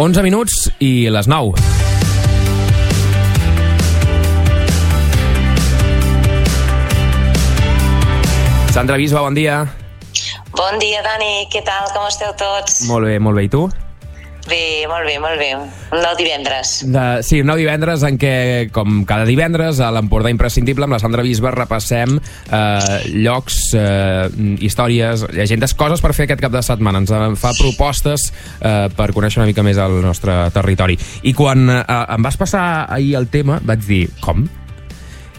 11 minuts i les 9. Sandra Bisba, bon dia. Bon dia, Dani. Què tal? Com esteu tots? Molt bé, molt bé. I tu? Bé, molt bé, molt bé. Un nou divendres. De, sí, un nou divendres en què, com cada divendres, a l'Empordà Imprescindible, amb la Sandra Bisba, repassem eh, llocs, eh, històries, llegendes, coses per fer aquest cap de setmana. Ens en fa propostes eh, per conèixer una mica més el nostre territori. I quan eh, em vas passar ahir el tema, vaig dir, com?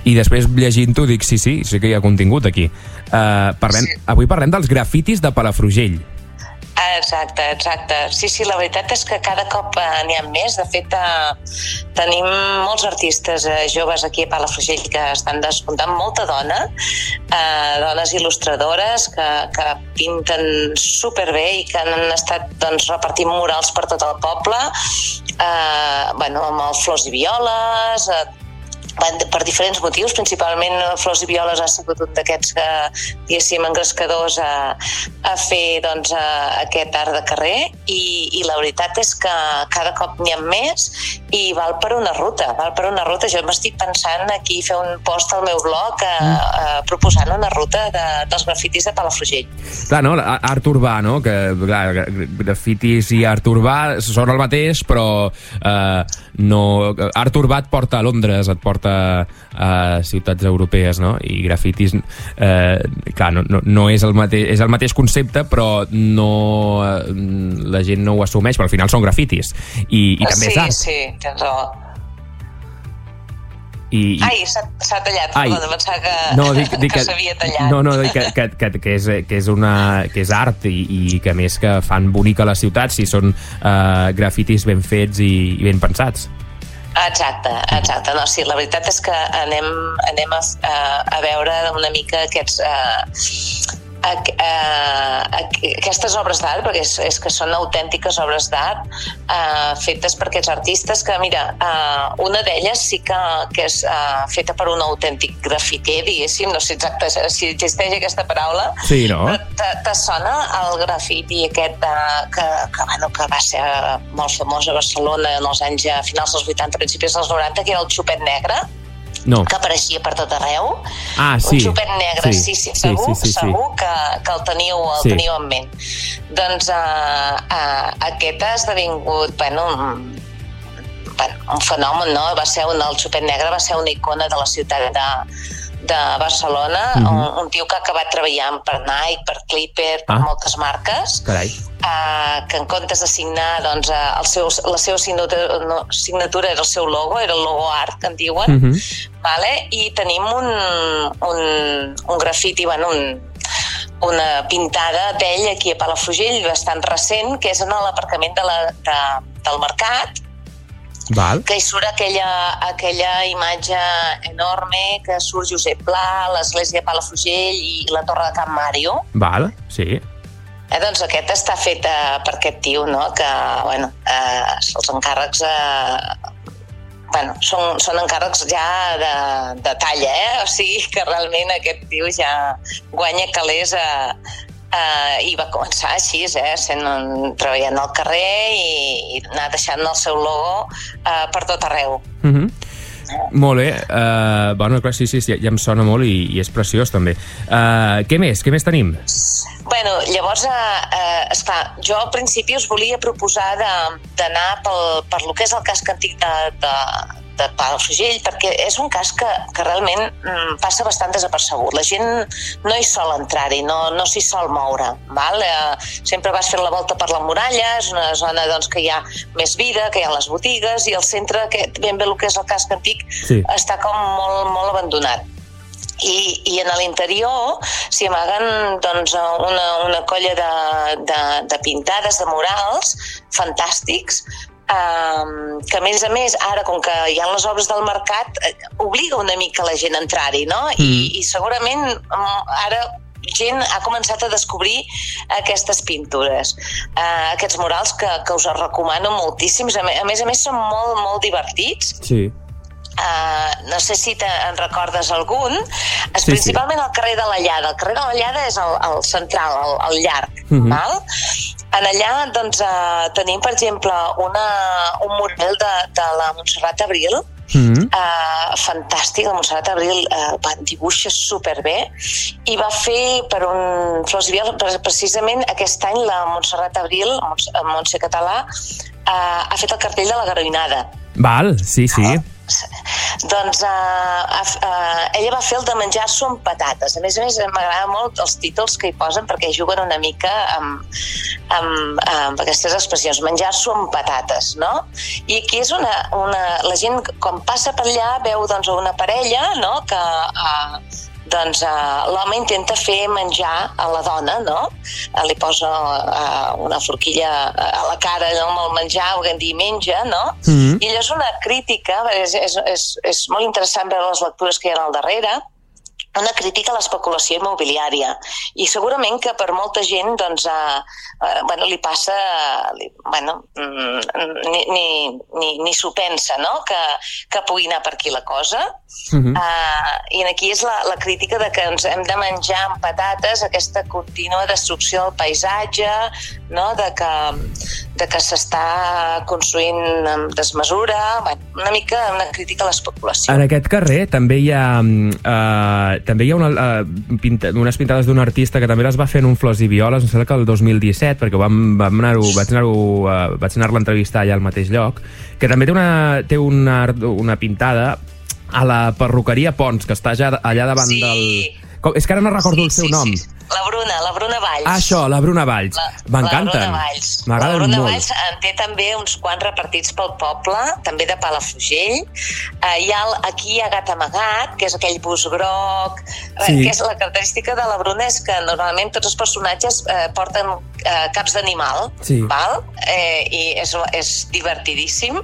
I després, llegint-ho, dic, sí, sí, sí que hi ha contingut aquí. Uh, parlem, sí. Avui parlem dels grafitis de Palafrugell. Exacte, exacte. Sí, sí, la veritat és que cada cop eh, n'hi ha més. De fet, eh, tenim molts artistes eh, joves aquí a Palafrugell que estan despuntant molta dona, eh, dones il·lustradores que, que pinten superbé i que han estat doncs, repartint murals per tot el poble, eh, bueno, amb els flors i violes, eh, per diferents motius, principalment Flors i Violes ha sigut un d'aquests que, diguéssim, engrescadors a, a fer doncs, a, aquest art de carrer i, i la veritat és que cada cop n'hi ha més i val per una ruta, val per una ruta. Jo m'estic pensant aquí fer un post al meu blog a, a, proposant una ruta de, dels grafitis de Palafrugell. Clar, no? Art urbà, no? Que, clar, grafitis i art urbà són el mateix, però eh, no... Art urbà et porta a Londres, et porta a, a ciutats europees, no? I grafitis, eh, clar, no, no, no és, el mateix, és el mateix concepte, però no, eh, la gent no ho assumeix, però al final són grafitis. I, i també sí, és art. Sí, tens raó. I, i... Ai, s'ha tallat, Ai. perdona, pensava que, no, dic, dic que, que s'havia tallat. No, no, dic que, que, que, que, és, que, és una, que és art i, i que més que fan bonica la ciutat si són uh, grafitis ben fets i, i ben pensats. Exacte, exacte. No, sí, la veritat és que anem, anem a, a veure una mica aquests... Uh, a, a, aquestes obres d'art, perquè és, és que són autèntiques obres d'art uh, fetes per aquests artistes que, mira, uh, una d'elles sí que, que és uh, feta per un autèntic grafiter, diguéssim, no sé exacte si existeix aquesta paraula, sí, no? te, te sona el grafiti aquest uh, que, que, bueno, que va ser molt famós a Barcelona en els anys a finals dels 80, principis dels 90, que era el xupet negre, no. que apareixia per tot arreu. Ah, sí. Un xupet negre, sí, sí, sí segur, sí, sí, sí, segur que, que el teniu, el sí. teniu en ment. Doncs uh, uh, aquest ha esdevingut, bueno, un, bueno, un fenomen, no? Va ser un, el xupet negre va ser una icona de la ciutat de, de Barcelona, mm -hmm. un, un tio que ha acabat treballant per Nike, per Clipper, per ah. moltes marques, Carai. Uh, que en comptes de signar doncs, uh, el seu, la seva signatura, no, signatura era el seu logo, era el logo art, que en diuen, Mm -hmm. vale? i tenim un, un, un grafiti, bueno, un, una pintada d'ell aquí a Palafrugell bastant recent, que és en l'aparcament de la, de, del mercat, Val. que hi surt aquella, aquella imatge enorme que surt Josep Pla, l'església de Palafrugell i la torre de Can Mario. Val, sí. Eh, doncs aquest està fet eh, per aquest tio, no? que bueno, eh, els encàrrecs eh, bueno, són, són encàrrecs ja de, de talla, eh? o sigui que realment aquest tio ja guanya calés a, Uh, i va començar així, eh, sent un, treballant al carrer i, i anar deixant el seu logo uh, per tot arreu. Mm -hmm. Molt bé. Uh, bueno, clar, sí, sí, sí, ja em sona molt i, i és preciós, també. Uh, què més? Què més tenim? Bueno, llavors, eh, esclar, jo al principi us volia proposar d'anar per lo que és el casc antic de, de, de Palafrugell, perquè és un cas que, que realment mm, passa bastant desapercebut. La gent no hi sol entrar-hi, no, no s'hi sol moure. Val? Eh, sempre vas fent la volta per la muralla, és una zona doncs, que hi ha més vida, que hi ha les botigues, i el centre, que ben bé el que és el casc antic, Sí. està com molt, molt abandonat i, i en l'interior s'hi amaguen doncs, una, una colla de, de, de pintades, de murals fantàstics um, que a més a més ara com que hi ha les obres del mercat eh, obliga una mica la gent a entrar-hi no? I, Mm. i segurament mm, ara gent ha començat a descobrir aquestes pintures, uh, aquests murals que, que us recomano moltíssims. A, més a més són molt, molt divertits Sí. Uh, no sé si te, en recordes algun, és Sí, principalment al carrer de la Llada. El carrer de la Llada és el, el central, el, el llarg, Mhm. val? En allà doncs, eh, tenim, per exemple, una, un mural de, de la Montserrat Abril, Mm -hmm. uh, fantàstic, la Montserrat Abril uh, va, dibuixa superbé i va fer per un Flors i Viol, precisament aquest any la Montserrat Abril, Montse Català, uh, ha fet el cartell de la Garoinada. Val, sí, sí. Uh, doncs uh, uh, ella va fer el de menjar-s'ho amb patates. A més a més, m'agrada molt els títols que hi posen perquè juguen una mica amb, amb, amb aquestes expressions, menjar-s'ho amb patates, no? I aquí és una, una... La gent, quan passa per allà, veu doncs, una parella no? que uh, doncs uh, l'home intenta fer menjar a la dona, no? Uh, li posa uh, una forquilla a la cara no? amb el menjar, o que dir menja, no? Mm -hmm. I allò és una crítica, és, és, és, és molt interessant veure les lectures que hi ha al darrere, una crítica a l'especulació immobiliària i segurament que per molta gent doncs, eh, eh, bueno, li passa li, bueno, mm, ni, ni, ni, ni s'ho pensa no? que, que pugui anar per aquí la cosa uh -huh. uh, i aquí és la, la crítica de que ens hem de menjar amb patates aquesta contínua destrucció del paisatge no? de que, de que s'està construint amb desmesura bueno, una mica una crítica a l'especulació En aquest carrer també hi ha uh, també hi ha una, uh, pinta, unes pintades d'un artista que també les va fer en un Flors i Violes, em sembla que el 2017, perquè vam, vam anar vaig anar-lo uh, vaig anar-la a entrevistar allà al mateix lloc, que també té una, té una, una pintada a la perruqueria Pons, que està allà, allà davant sí. del... Com, és que ara no recordo sí, el seu sí, nom. Sí. La Bruna, la Bruna Valls. Ah, això, la Bruna Valls. M'encanten. La Bruna Valls en té també uns quants repartits pel poble, també de Palafrugell. Uh, hi ha, aquí hi ha Gat Amagat, que és aquell bus groc, eh, sí. que és la característica de la Bruna és que normalment tots els personatges eh, porten eh, caps d'animal, sí. val? Eh, i és, és divertidíssim.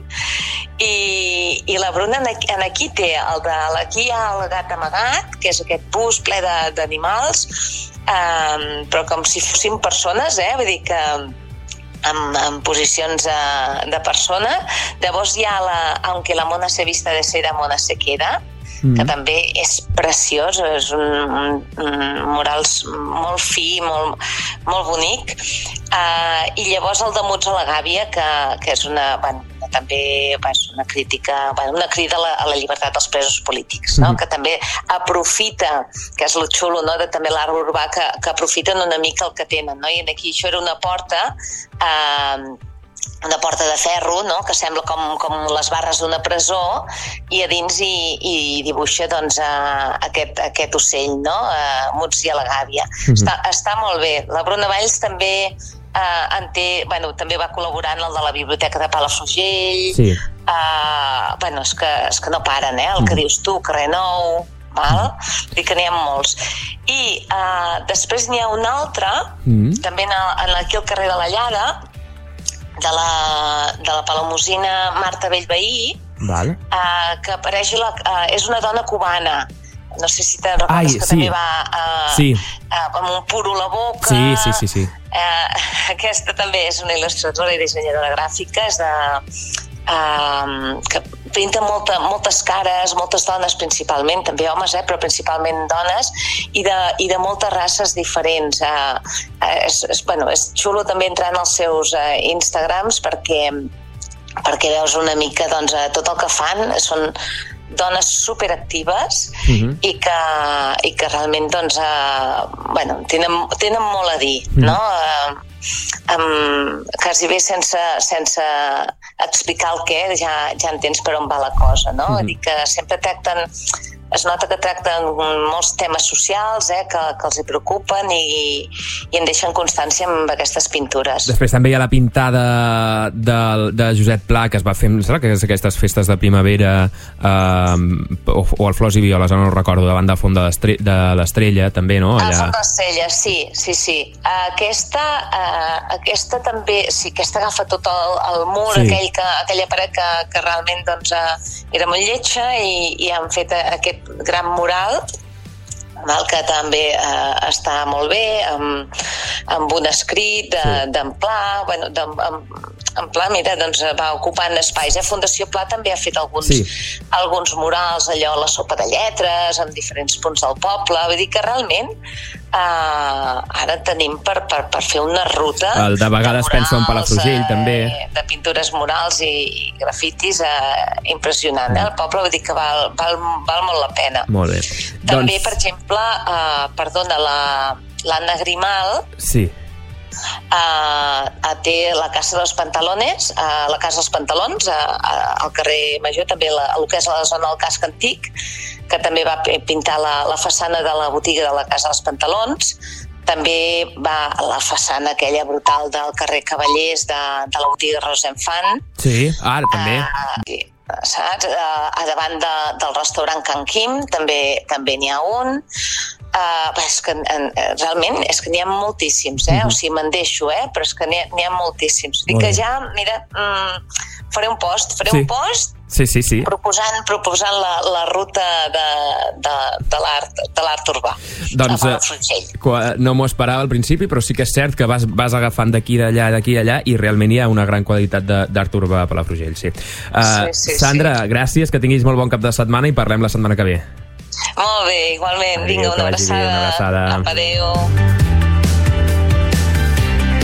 I, i la Bruna en aquí, en aquí té el de, aquí hi ha el Gat Amagat, que és aquest bus ple d'animals, um, però com si fossin persones, eh? vull dir que en, en posicions de, de persona. Llavors hi ha la Aunque la mona se vista de seda, mona se queda, mm. que també és preciós, és un, un, un murals molt fi, molt, molt bonic. Uh, I llavors el de Muts a la Gàbia, que, que és una, bueno, també és una crítica, bueno, una crida a la, a la llibertat dels presos polítics, no? Mm. que també aprofita, que és el xulo no? de també l'art urbà, que, que aprofiten una mica el que tenen. No? I aquí això era una porta eh, una porta de ferro, no? que sembla com, com les barres d'una presó, i a dins hi, hi dibuixa doncs, uh, aquest, aquest ocell, no? uh, Muts i a la gàbia. Mm -hmm. està, està molt bé. La Bruna Valls també uh, en té, bueno, també va col·laborar en el de la Biblioteca de Palafrugell. Sí. Uh, bueno, és que, és que no paren, eh? El que mm. dius tu, Carrer Nou, val? Mm. I que n'hi ha molts. I uh, després n'hi ha un altre, mm. també en, en aquí al carrer de la Llada, de la, de la palamusina Marta Bellveí, Val. Uh, que apareix la, uh, és una dona cubana no sé si te'n recordes Ai, que sí. també va uh, sí. uh, amb un puro a la boca sí, sí, sí, sí. Uh, aquesta també és una il·lustradora i dissenyadora gràfica és de, uh, que pinta molta, moltes cares, moltes dones principalment, també homes, eh, però principalment dones, i de, i de moltes races diferents. Eh, és, és, bueno, és xulo també entrar en els seus eh, Instagrams perquè perquè veus una mica doncs, tot el que fan són dones superactives uh mhm. -huh. i, que, i que realment doncs, eh, bueno, tenen, tenen molt a dir, uh mhm. -huh. no? Eh, um, quasi bé sense, sense explicar el què ja, ja entens per on va la cosa, no? Mm -hmm. Dir que sempre tracten es nota que tracten molts temes socials eh, que, que els hi preocupen i, i en deixen constància amb aquestes pintures. Després també hi ha la pintada de, de Josep Pla que es va fer, serà que és aquestes festes de primavera eh, o, o el Flors i Violes, no ho recordo, davant de Font de l'Estrella també, no? Allà... El Font de l'Estrella, sí, sí, sí. Aquesta, uh, aquesta també, sí, aquesta agafa tot el, el mur, sí. aquell que, aquella paret que, que realment doncs, uh, era molt lletja i, i han fet aquest aquest gran mural val, que també eh, està molt bé, amb, amb un escrit d'en de, sí. Pla, bueno, de, amb, en pla, mira, doncs va ocupant espais. Eh? Fundació Pla també ha fet alguns, Sí. alguns murals, allò, la sopa de lletres, en diferents punts del poble. Vull dir que realment eh, ara tenim per, per, per fer una ruta... El de vegades penso en Palafrugell, també. De pintures murals i, i grafitis eh, impressionant. Eh? El poble vull dir que val, val, val molt la pena. Molt bé. També, doncs, per exemple, eh, perdona, la, l'Anna Grimal Sí, uh, té la Casa dels Pantalones, uh, la Casa dels Pantalons, uh, uh, al carrer Major, també la, el que és la zona del casc antic, que també va pi- pintar la, la façana de la botiga de la Casa dels Pantalons, també va a la façana aquella brutal del carrer Cavallers de, de la botiga Rosenfant, sí, ara també. Ah, sí, saps? Uh, a davant de, del restaurant Can Quim també també n'hi ha un. Uh, és que en, realment és que n'hi ha moltíssims, eh? O sigui, me'n deixo, eh? Però és que n'hi ha, ha moltíssims. Dic Mhm. Que ja, mira, mm, faré un post, faré Sí. un post Sí, sí, sí. proposant, proposant la, la ruta de, de, de l'art de l'art urbà Doncs, eh, No m'ho esperava al principi, però sí que és cert que vas, vas agafant d'aquí, d'allà, d'aquí, d'allà, i realment hi ha una gran qualitat de- d'art urbà a Palafrugell, sí. Uh, Sí, sí, Sandra, gràcies, que tinguis molt bon cap de setmana i parlem la setmana que ve. Molt bé, igualment. Adéu, Vinga, una abraçada. una abraçada. Apa, adéu.